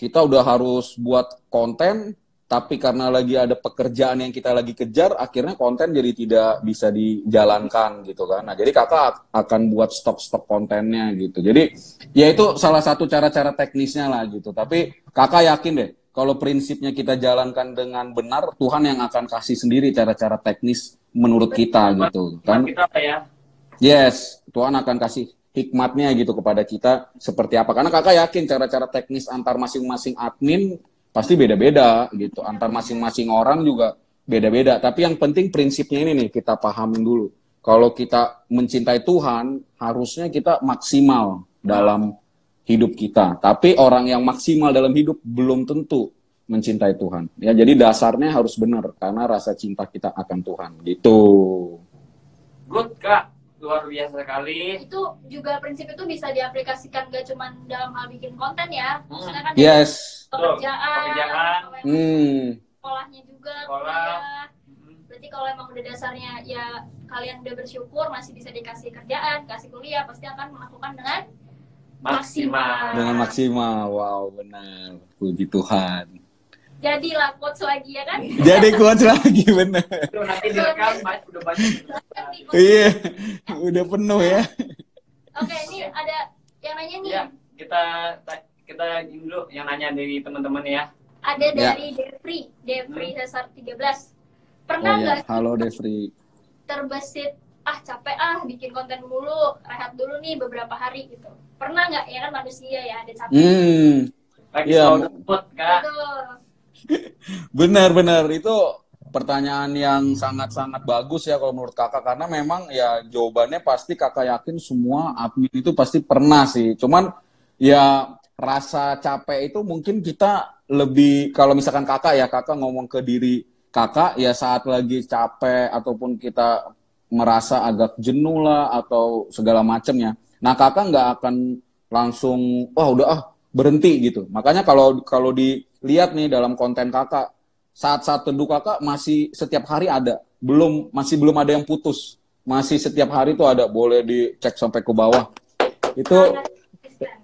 kita udah harus buat konten tapi karena lagi ada pekerjaan yang kita lagi kejar akhirnya konten jadi tidak bisa dijalankan gitu kan. Nah jadi kakak akan buat stok-stok kontennya gitu. Jadi ya itu salah satu cara-cara teknisnya lah gitu. Tapi kakak yakin deh kalau prinsipnya kita jalankan dengan benar Tuhan yang akan kasih sendiri cara-cara teknis menurut kita gitu. Kan? ya. yes Tuhan akan kasih hikmatnya gitu kepada kita seperti apa. Karena kakak yakin cara-cara teknis antar masing-masing admin pasti beda-beda gitu. Antar masing-masing orang juga beda-beda. Tapi yang penting prinsipnya ini nih kita pahamin dulu. Kalau kita mencintai Tuhan, harusnya kita maksimal dalam hidup kita. Tapi orang yang maksimal dalam hidup belum tentu mencintai Tuhan. Ya, jadi dasarnya harus benar karena rasa cinta kita akan Tuhan. Gitu. Good, Kak luar biasa sekali. Itu juga prinsip itu bisa diaplikasikan gak cuma dalam hal bikin konten ya. Hmm. Maksudnya kan yes. pekerjaan, pekerjaan. Hmm. sekolahnya juga, Sekolah. Hmm. Berarti kalau emang udah dasarnya ya kalian udah bersyukur masih bisa dikasih kerjaan, kasih kuliah, pasti akan melakukan dengan maksimal. Dengan maksimal. Wow, benar. Puji Tuhan jadilah quotes lagi ya kan jadi quotes lagi bener nanti direkam udah banyak iya udah penuh ya oke ini ada yang nanya nih ya, kita kita dulu yang nanya dari teman-teman ya ada ya. dari ya. Devri Devri hmm. Cesar 13 pernah nggak oh, ya. halo Devri terbesit ah capek ah bikin konten mulu rehat dulu nih beberapa hari gitu pernah nggak ya kan manusia ya ada capek hmm. lagi ya. kak Betul Benar-benar itu pertanyaan yang sangat-sangat bagus ya kalau menurut kakak karena memang ya jawabannya pasti kakak yakin semua admin itu pasti pernah sih. Cuman ya rasa capek itu mungkin kita lebih kalau misalkan kakak ya kakak ngomong ke diri kakak ya saat lagi capek ataupun kita merasa agak jenuh lah atau segala macamnya. Nah kakak nggak akan langsung wah udah ah berhenti gitu. Makanya kalau kalau di lihat nih dalam konten kakak. Saat-saat teduh kakak masih setiap hari ada. Belum masih belum ada yang putus. Masih setiap hari itu ada. Boleh dicek sampai ke bawah. Itu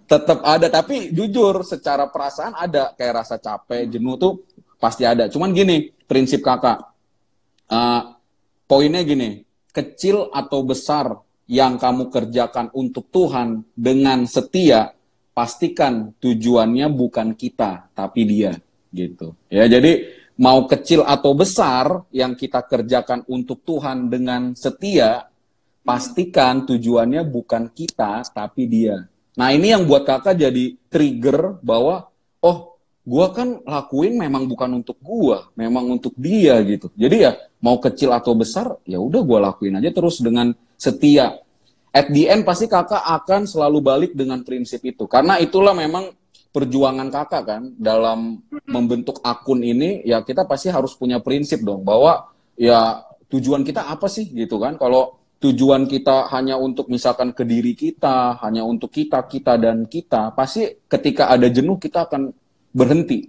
tetap ada. Tapi jujur secara perasaan ada. Kayak rasa capek jenuh tuh pasti ada. Cuman gini prinsip kakak. Uh, poinnya gini. Kecil atau besar yang kamu kerjakan untuk Tuhan dengan setia, pastikan tujuannya bukan kita, tapi dia, gitu. Ya, jadi mau kecil atau besar yang kita kerjakan untuk Tuhan dengan setia, pastikan tujuannya bukan kita, tapi dia. Nah, ini yang buat kakak jadi trigger bahwa, oh, gua kan lakuin memang bukan untuk gua, memang untuk dia gitu. Jadi ya mau kecil atau besar, ya udah gua lakuin aja terus dengan setia. At the end pasti kakak akan selalu balik dengan prinsip itu. Karena itulah memang perjuangan kakak kan dalam membentuk akun ini ya kita pasti harus punya prinsip dong bahwa ya tujuan kita apa sih gitu kan. Kalau tujuan kita hanya untuk misalkan ke diri kita, hanya untuk kita, kita dan kita, pasti ketika ada jenuh kita akan berhenti.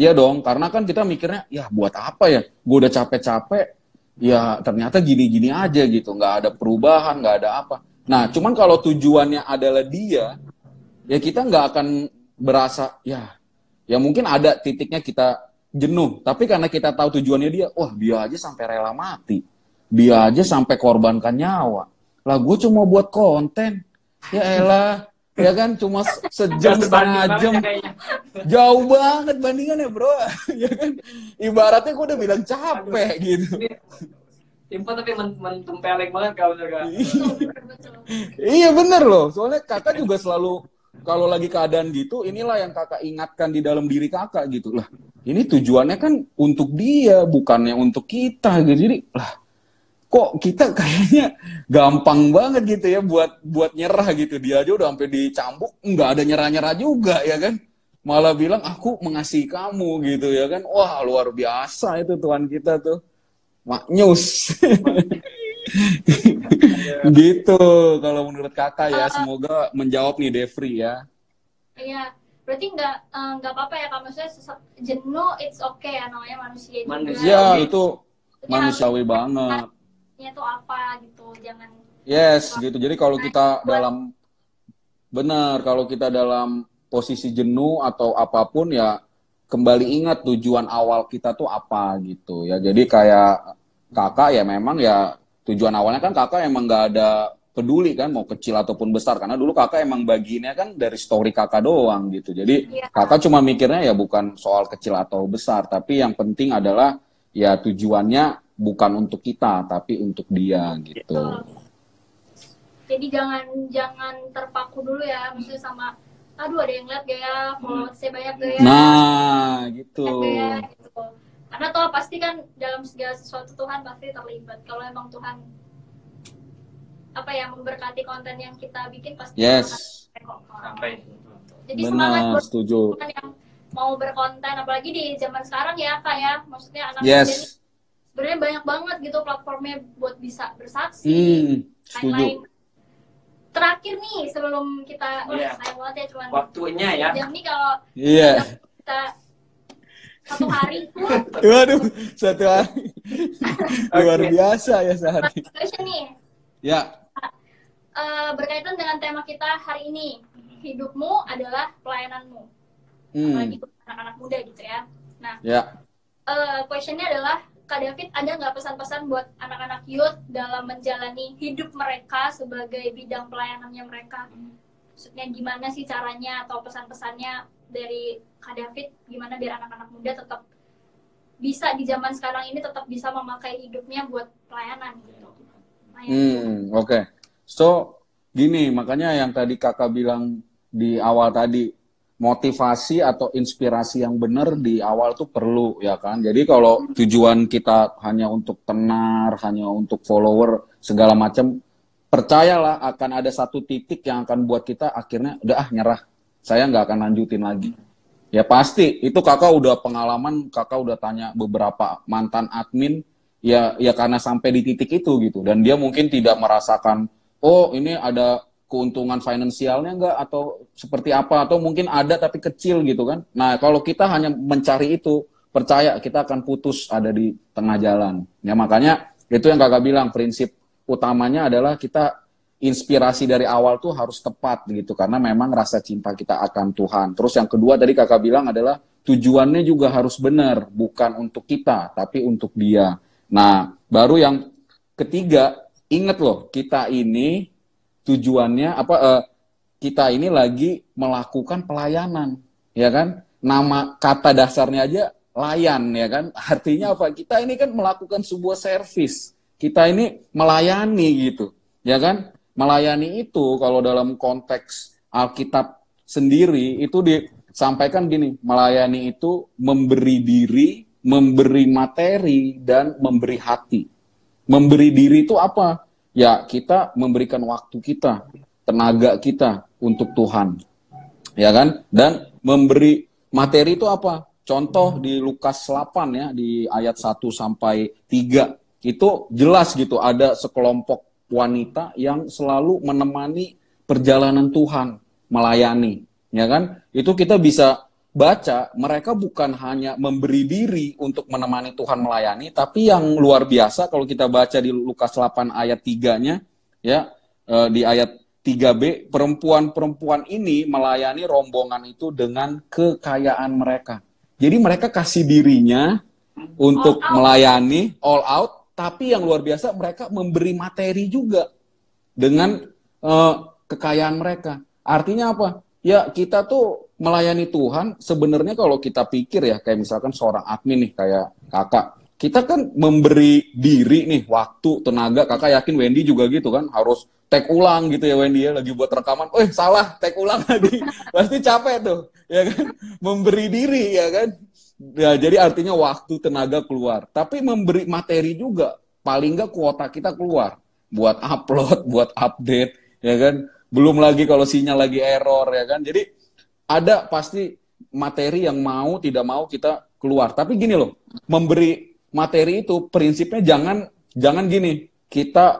Iya dong, karena kan kita mikirnya, ya buat apa ya? Gue udah capek-capek, ya ternyata gini-gini aja gitu, nggak ada perubahan, nggak ada apa. Nah, cuman kalau tujuannya adalah dia, ya kita nggak akan berasa, ya, ya mungkin ada titiknya kita jenuh. Tapi karena kita tahu tujuannya dia, wah dia aja sampai rela mati, dia aja sampai korbankan nyawa. Lah gue cuma buat konten, ya elah, ya kan cuma sejam setengah jam. jauh banget bandingannya bro. Ya kan ibaratnya gue udah bilang capek gitu Info tapi mentempeleng banget kau bener iya bener loh. Soalnya kakak juga selalu kalau lagi keadaan gitu inilah yang kakak ingatkan di dalam diri kakak gitu. Lah ini tujuannya kan untuk dia bukannya untuk kita gitu. Jadi lah kok kita kayaknya gampang banget gitu ya buat buat nyerah gitu. Dia aja udah sampai dicambuk nggak ada nyerah nyerah juga ya kan? Malah bilang aku mengasihi kamu gitu ya kan. Wah luar biasa itu Tuhan kita tuh maknyus gitu kalau menurut kakak ya semoga menjawab nih Devri ya. Iya berarti nggak eh, nggak apa-apa ya kalau maksudnya jenuh it's okay ya namanya manusia juga. manusia. Ya itu manusiawi banget. itu apa gitu jangan yes gitu. Jadi kalau kita dalam benar kalau kita dalam posisi jenuh atau apa pun ya kembali ingat tujuan awal kita tuh apa gitu ya jadi kayak kakak ya memang ya tujuan awalnya kan kakak emang nggak ada peduli kan mau kecil ataupun besar karena dulu kakak emang baginya kan dari story kakak doang gitu jadi ya. kakak cuma mikirnya ya bukan soal kecil atau besar tapi yang penting adalah ya tujuannya bukan untuk kita tapi untuk dia gitu. Jadi jangan jangan terpaku dulu ya, maksudnya sama aduh ada yang lihat gak ya, saya banyak gak ya. Nah, gitu. Ya, gitu. Karena toh pasti kan dalam segala sesuatu Tuhan pasti terlibat. Kalau emang Tuhan apa ya memberkati konten yang kita bikin pasti yes. sampai. Jadi Benar, semangat buat setuju. yang mau berkonten apalagi di zaman sekarang ya kak ya maksudnya anak yes sebenarnya banyak banget gitu platformnya buat bisa bersaksi hmm, lain-lain terakhir nih sebelum kita oh, yeah. sayang banget ya cuman waktunya ya. jam nih kalau yeah. kita satu hari waduh satu hari. Luar biasa ya sehari. Question nih. Ya. Uh, berkaitan dengan tema kita hari ini. Hidupmu adalah pelayananmu. Hmm. apalagi anak-anak muda gitu ya. Nah ya. uh, questionnya adalah Kak David ada nggak pesan-pesan buat anak-anak youth dalam menjalani hidup mereka sebagai bidang pelayanannya mereka? Maksudnya gimana sih caranya atau pesan-pesannya dari Kak David gimana biar anak-anak muda tetap bisa di zaman sekarang ini tetap bisa memakai hidupnya buat pelayanan gitu. Hmm, oke. Okay. So, gini, makanya yang tadi Kakak bilang di awal tadi motivasi atau inspirasi yang benar di awal tuh perlu ya kan. Jadi kalau tujuan kita hanya untuk tenar, hanya untuk follower segala macam, percayalah akan ada satu titik yang akan buat kita akhirnya udah ah nyerah. Saya nggak akan lanjutin lagi. Ya pasti itu kakak udah pengalaman, kakak udah tanya beberapa mantan admin ya ya karena sampai di titik itu gitu dan dia mungkin tidak merasakan oh ini ada keuntungan finansialnya enggak atau seperti apa atau mungkin ada tapi kecil gitu kan. Nah, kalau kita hanya mencari itu, percaya kita akan putus ada di tengah jalan. Ya makanya itu yang Kakak bilang prinsip utamanya adalah kita inspirasi dari awal tuh harus tepat gitu karena memang rasa cinta kita akan Tuhan. Terus yang kedua tadi Kakak bilang adalah tujuannya juga harus benar, bukan untuk kita tapi untuk Dia. Nah, baru yang ketiga inget loh, kita ini tujuannya apa? Uh, kita ini lagi melakukan pelayanan, ya kan? Nama kata dasarnya aja layan, ya kan? Artinya apa? Kita ini kan melakukan sebuah servis. Kita ini melayani gitu, ya kan? Melayani itu kalau dalam konteks Alkitab sendiri itu disampaikan gini, melayani itu memberi diri, memberi materi dan memberi hati. Memberi diri itu apa? Ya, kita memberikan waktu kita, tenaga kita untuk Tuhan. Ya kan? Dan memberi materi itu apa? Contoh di Lukas 8 ya, di ayat 1 sampai 3. Itu jelas gitu, ada sekelompok wanita yang selalu menemani perjalanan Tuhan, melayani. Ya kan? Itu kita bisa baca, mereka bukan hanya memberi diri untuk menemani Tuhan melayani, tapi yang luar biasa kalau kita baca di Lukas 8 ayat 3-nya, ya, eh, di ayat 3b, perempuan-perempuan ini melayani rombongan itu dengan kekayaan mereka. Jadi mereka kasih dirinya untuk melayani all out, tapi yang luar biasa mereka memberi materi juga dengan uh, kekayaan mereka. Artinya apa? Ya kita tuh melayani Tuhan sebenarnya kalau kita pikir ya kayak misalkan seorang admin nih kayak kakak kita kan memberi diri nih waktu tenaga kakak yakin Wendy juga gitu kan harus tag ulang gitu ya Wendy ya lagi buat rekaman eh salah tag ulang lagi pasti capek tuh ya kan? Memberi diri ya kan? Ya jadi artinya waktu tenaga keluar. Tapi memberi materi juga paling nggak kuota kita keluar buat upload buat update ya kan? Belum lagi kalau sinyal lagi error ya kan? Jadi ada pasti materi yang mau tidak mau kita keluar. Tapi gini loh, memberi materi itu prinsipnya jangan jangan gini, kita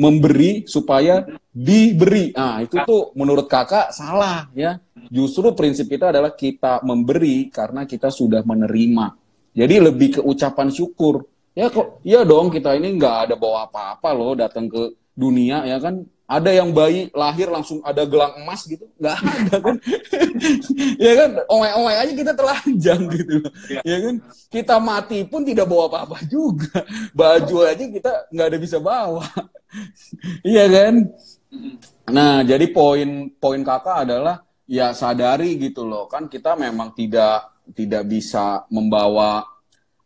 memberi supaya diberi. Nah, itu tuh menurut kakak salah ya. Justru prinsip kita adalah kita memberi karena kita sudah menerima. Jadi lebih ke ucapan syukur. Ya kok, iya dong kita ini nggak ada bawa apa-apa loh datang ke dunia ya kan ada yang bayi lahir langsung ada gelang emas gitu. Nggak ada kan? Ya kan? Owek-owek aja kita telanjang gitu. Ya. ya kan? Kita mati pun tidak bawa apa-apa juga. Baju aja kita nggak ada bisa bawa. Iya kan? Nah jadi poin poin kakak adalah ya sadari gitu loh kan? Kita memang tidak tidak bisa membawa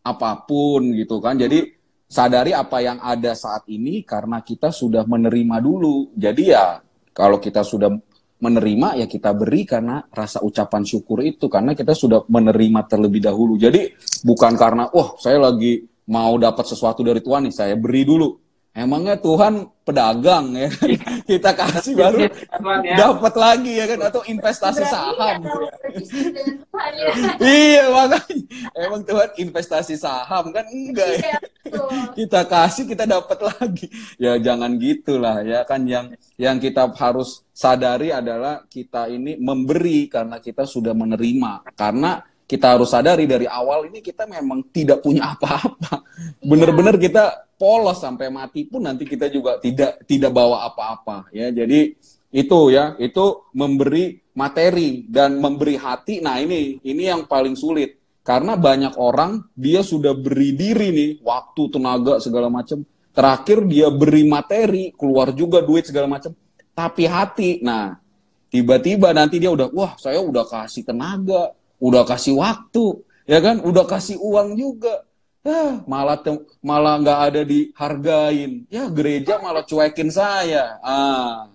apa pun gitu kan? Jadi sadari apa yang ada saat ini karena kita sudah menerima dulu. Jadi ya kalau kita sudah menerima ya kita beri karena rasa ucapan syukur itu karena kita sudah menerima terlebih dahulu. Jadi bukan karena wah saya lagi mau dapat sesuatu dari Tuhan nih saya beri dulu. Emangnya Tuhan pedagang ya kan? kita kasih baru ya. dapat lagi ya kan atau investasi saham. Ya. iya makanya emang Tuhan investasi saham kan enggak ya. kita kasih kita dapat lagi. Ya jangan gitulah ya kan yang yang kita harus sadari adalah kita ini memberi karena kita sudah menerima karena kita harus sadari dari awal ini kita memang tidak punya apa-apa. Iya. Bener-bener kita polos sampai mati pun nanti kita juga tidak tidak bawa apa-apa ya. Jadi itu ya, itu memberi materi dan memberi hati. Nah, ini ini yang paling sulit. Karena banyak orang dia sudah beri diri nih, waktu, tenaga segala macam. Terakhir dia beri materi, keluar juga duit segala macam. Tapi hati, nah tiba-tiba nanti dia udah, wah saya udah kasih tenaga, udah kasih waktu, ya kan? Udah kasih uang juga. Ya, malah malah nggak ada dihargain. Ya, gereja malah cuekin saya. Ah,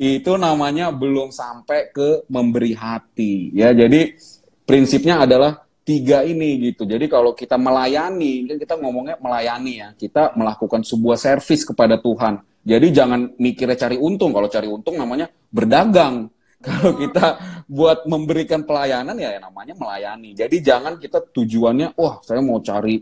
itu namanya belum sampai ke memberi hati. Ya, jadi prinsipnya adalah tiga ini gitu. Jadi kalau kita melayani, kan kita ngomongnya melayani ya. Kita melakukan sebuah servis kepada Tuhan. Jadi jangan mikirnya cari untung. Kalau cari untung namanya berdagang. Kalau kita buat memberikan pelayanan ya namanya melayani. Jadi jangan kita tujuannya, wah saya mau cari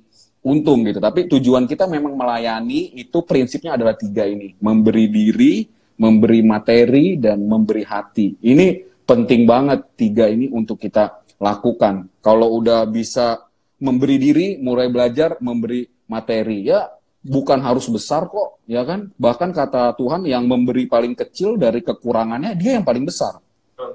untung gitu. Tapi tujuan kita memang melayani itu prinsipnya adalah tiga ini. Memberi diri, memberi materi, dan memberi hati. Ini penting banget tiga ini untuk kita lakukan. Kalau udah bisa memberi diri, mulai belajar memberi materi. Ya bukan harus besar kok, ya kan? Bahkan kata Tuhan yang memberi paling kecil dari kekurangannya, dia yang paling besar.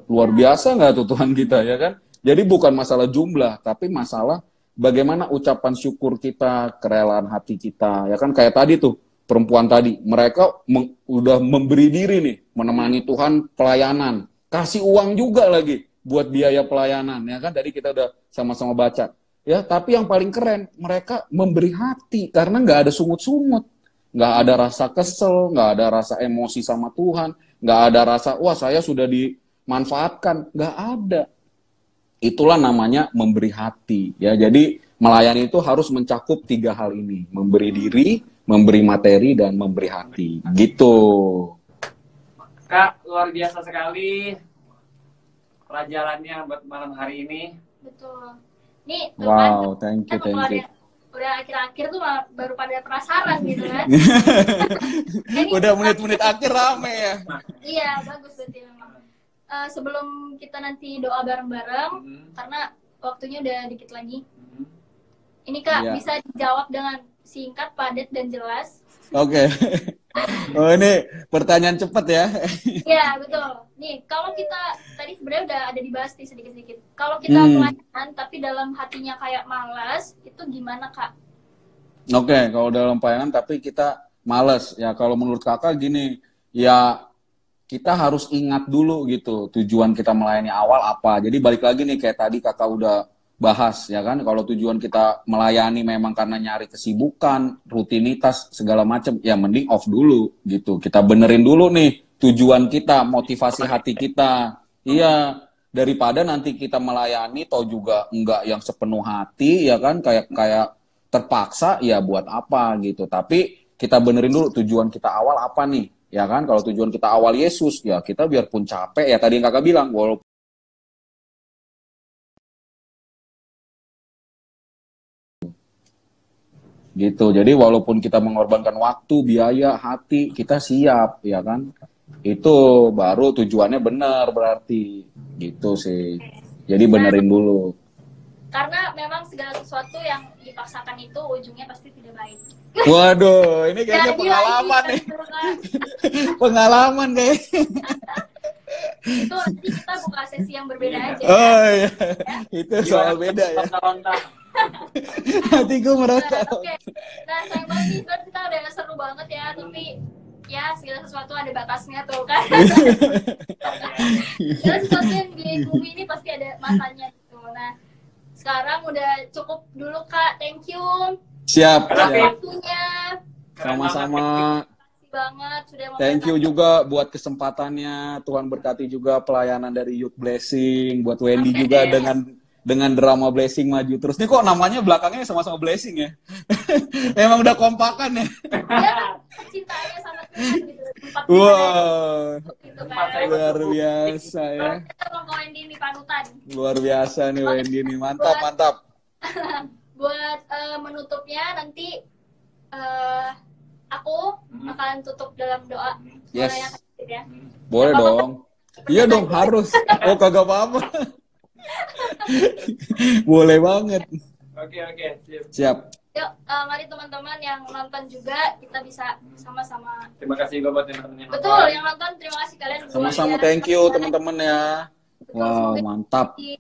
Luar biasa nggak tuh Tuhan kita ya kan? Jadi bukan masalah jumlah, tapi masalah bagaimana ucapan syukur kita, kerelaan hati kita. Ya kan kayak tadi tuh, perempuan tadi. Mereka meng, udah memberi diri nih, menemani Tuhan pelayanan. Kasih uang juga lagi buat biaya pelayanan, ya kan? Tadi kita udah sama-sama baca. Ya, tapi yang paling keren, mereka memberi hati karena nggak ada sungut-sungut. Nggak ada rasa kesel, nggak ada rasa emosi sama Tuhan, nggak ada rasa, wah saya sudah dimanfaatkan. Nggak ada. Itulah namanya memberi hati. Ya, jadi melayani itu harus mencakup tiga hal ini. Memberi diri, memberi materi dan memberi hati. Gitu. Kak, luar biasa sekali pelajarannya buat malam hari ini. Betul. Nih, Wow, thank you, kan thank you. udah akhir-akhir tuh baru pada penasaran gitu kan. Udah menit-menit akhir rame ya. Iya, bagus berarti Eh, sebelum kita nanti doa bareng-bareng, Hmm. karena waktunya udah dikit lagi. Hmm. Ini Kak, Iya. bisa dijawab dengan singkat, padat, dan jelas. Oke. Oh ini pertanyaan cepat ya. Iya, betul. Nih, kalau kita tadi sebenarnya udah ada dibahas nih sedikit-sedikit. Kalau kita Hmm. pelayanan tapi dalam hatinya kayak malas, itu gimana, Kak? Oke, kalau dalam pelayanan tapi kita males ya. Kalau menurut kakak gini, ya kita harus ingat dulu gitu tujuan kita melayani awal apa. Jadi balik lagi nih kayak tadi kakak udah bahas ya kan. Kalau tujuan kita melayani memang karena nyari kesibukan, rutinitas segala macam, ya mending off dulu gitu. Kita benerin dulu nih tujuan kita, motivasi hati kita. Iya, daripada nanti kita melayani toh juga enggak yang sepenuh hati ya kan kayak kayak terpaksa ya buat apa gitu. Tapi kita benerin dulu tujuan kita awal apa nih, ya kan? Kalau tujuan kita awal Yesus, ya kita biarpun capek ya tadi yang kakak bilang, walaupun gitu. Jadi walaupun kita mengorbankan waktu, biaya, hati, kita siap, ya kan? Itu baru tujuannya benar berarti, gitu sih. Jadi benerin dulu. Karena memang segala sesuatu yang dipaksakan itu ujungnya pasti tidak baik. Waduh, ini kayaknya Jadi pengalaman lagi, nih, pengalaman deh. Itu nanti kita buka sesi yang berbeda aja. Oh iya, itu soal beda ya. Nanti gue merasa. Nah, Oke, nah sayang banget nih, kita udah seru banget ya, tapi ya segala sesuatu ada batasnya tuh kan. segala sesuatu yang di bumi ini pasti ada masanya gitu. Nah, sekarang udah cukup dulu kak, thank you Siap, waktunya, Sama-sama. Banget sudah Thank you juga buat kesempatannya. Tuhan berkati juga pelayanan dari Youth Blessing. Buat Wendy Amin. juga dengan dengan drama Blessing maju terus. Ini kok namanya belakangnya sama-sama Blessing ya? Emang udah kompakan ya? Dia cintaannya sama Tuhan gitu. Gitu Tempat kan. luar biasa ya. Wendy nih panutan. Luar biasa nih Wendy nih. Mantap, mantap. buat eh, menutupnya nanti eh, aku Hmm. akan tutup dalam doa. Yes. Boleh ya, ya? Boleh dong. Iya dong, harus. Oh, kagak apa-apa. Boleh banget. Oke oke. Sip. Siap. Yuk, eh, mari teman-teman yang nonton juga kita bisa sama-sama. Terima kasih juga buat teman-teman yang Betul, nonton. yang nonton terima kasih kalian. Sama-sama biasa. thank you teman-teman ya. Betul, Wow, mantap. jadi,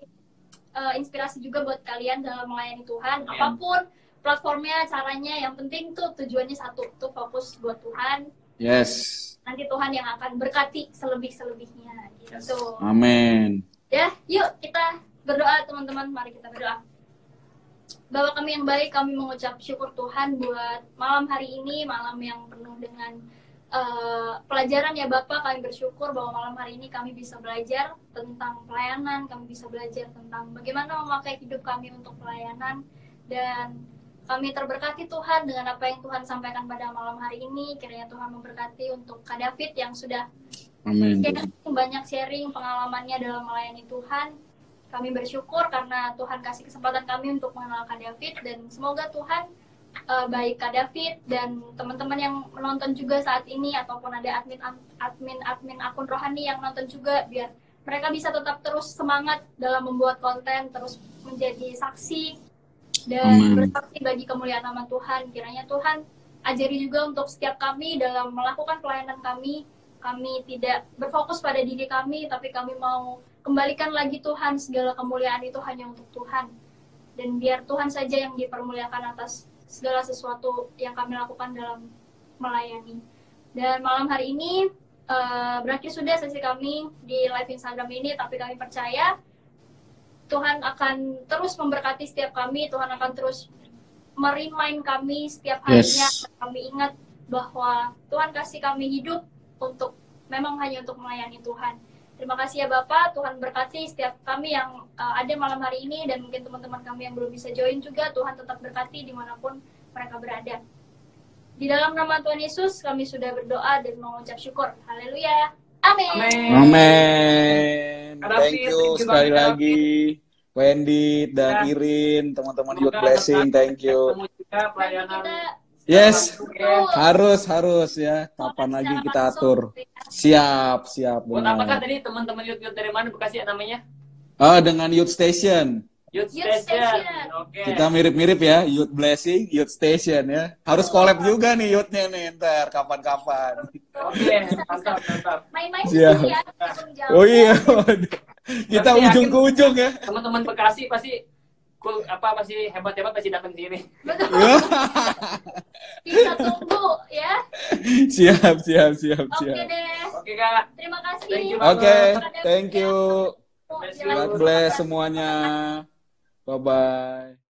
eh, inspirasi juga buat kalian dalam melayani Tuhan. Amin. Apa pun platformnya, caranya, yang penting tuh tujuannya satu, tuh fokus buat Tuhan. Yes. Nanti Tuhan yang akan berkati selebih-selebihnya gitu. Amin. Ya, yuk kita berdoa teman-teman. Mari kita berdoa. Bapak kami yang baik, kami mengucap syukur Tuhan buat malam hari ini, malam yang penuh dengan eh, pelajaran ya Bapak. Kami bersyukur bahwa malam hari ini kami bisa belajar tentang pelayanan, kami bisa belajar tentang bagaimana memakai hidup kami untuk pelayanan dan kami terberkati Tuhan dengan apa yang Tuhan sampaikan pada malam hari ini. Kiranya Tuhan memberkati untuk Kak David yang sudah Amin. sharing, banyak sharing pengalamannya dalam melayani Tuhan. Kami bersyukur karena Tuhan kasih kesempatan kami untuk mengenal Kak David dan semoga Tuhan eh, baik Kak David dan teman-teman yang menonton juga saat ini ataupun ada admin admin admin akun rohani yang nonton juga biar mereka bisa tetap terus semangat dalam membuat konten terus menjadi saksi dan bersaksi bagi kemuliaan nama Tuhan. Kiranya Tuhan ajari juga untuk setiap kami dalam melakukan pelayanan kami kami tidak berfokus pada diri kami, tapi kami mau kembalikan lagi Tuhan segala kemuliaan itu hanya untuk Tuhan. Dan biar Tuhan saja yang dipermuliakan atas segala sesuatu yang kami lakukan dalam melayani. Dan malam hari ini eh, berakhir sudah sesi kami di live Instagram ini, tapi kami percaya Tuhan akan terus memberkati setiap kami, Tuhan akan terus merimain kami setiap harinya, Yes. kami ingat bahwa Tuhan kasih kami hidup untuk memang hanya untuk melayani Tuhan. Terima kasih ya Bapak, Tuhan berkati setiap kami yang uh, ada malam hari ini dan mungkin teman-teman kami yang belum bisa join juga, Tuhan tetap berkati di mana pun mereka berada. Di dalam nama Tuhan Yesus kami sudah berdoa dan mengucap syukur. Haleluya. Amin. Amin. Thank you thank you sekali lagi. Wendy dan Ya. Irin, teman-teman Youth Blessing, thank you. Pelayanan. Kita Yes, harus harus ya. Kapan lagi kita langsung, atur? Siap, siap. Buat apakah Benar. tadi teman-teman youth youth dari mana Bekasi ya namanya? Ah, dengan Youth Station. Youth Youth Station. Station. Oke. Kita mirip-mirip ya, Youth Blessing, Youth Station ya. Harus collab juga nih Youthnya nih ntar kapan-kapan. Oke, mantap, mantap. Main-main sini ya. Oh iya, kita Berarti ujung ke ujung ya. Teman-teman Bekasi pasti cool, apa pasti hebat-hebat pasti datang sini. Betul. Kita tunggu ya. siap, siap, siap, Oke siap. deh. Oke, Kak. Terima kasih. Thank you Oke, banget. thank you. God bless semuanya. Bye bye.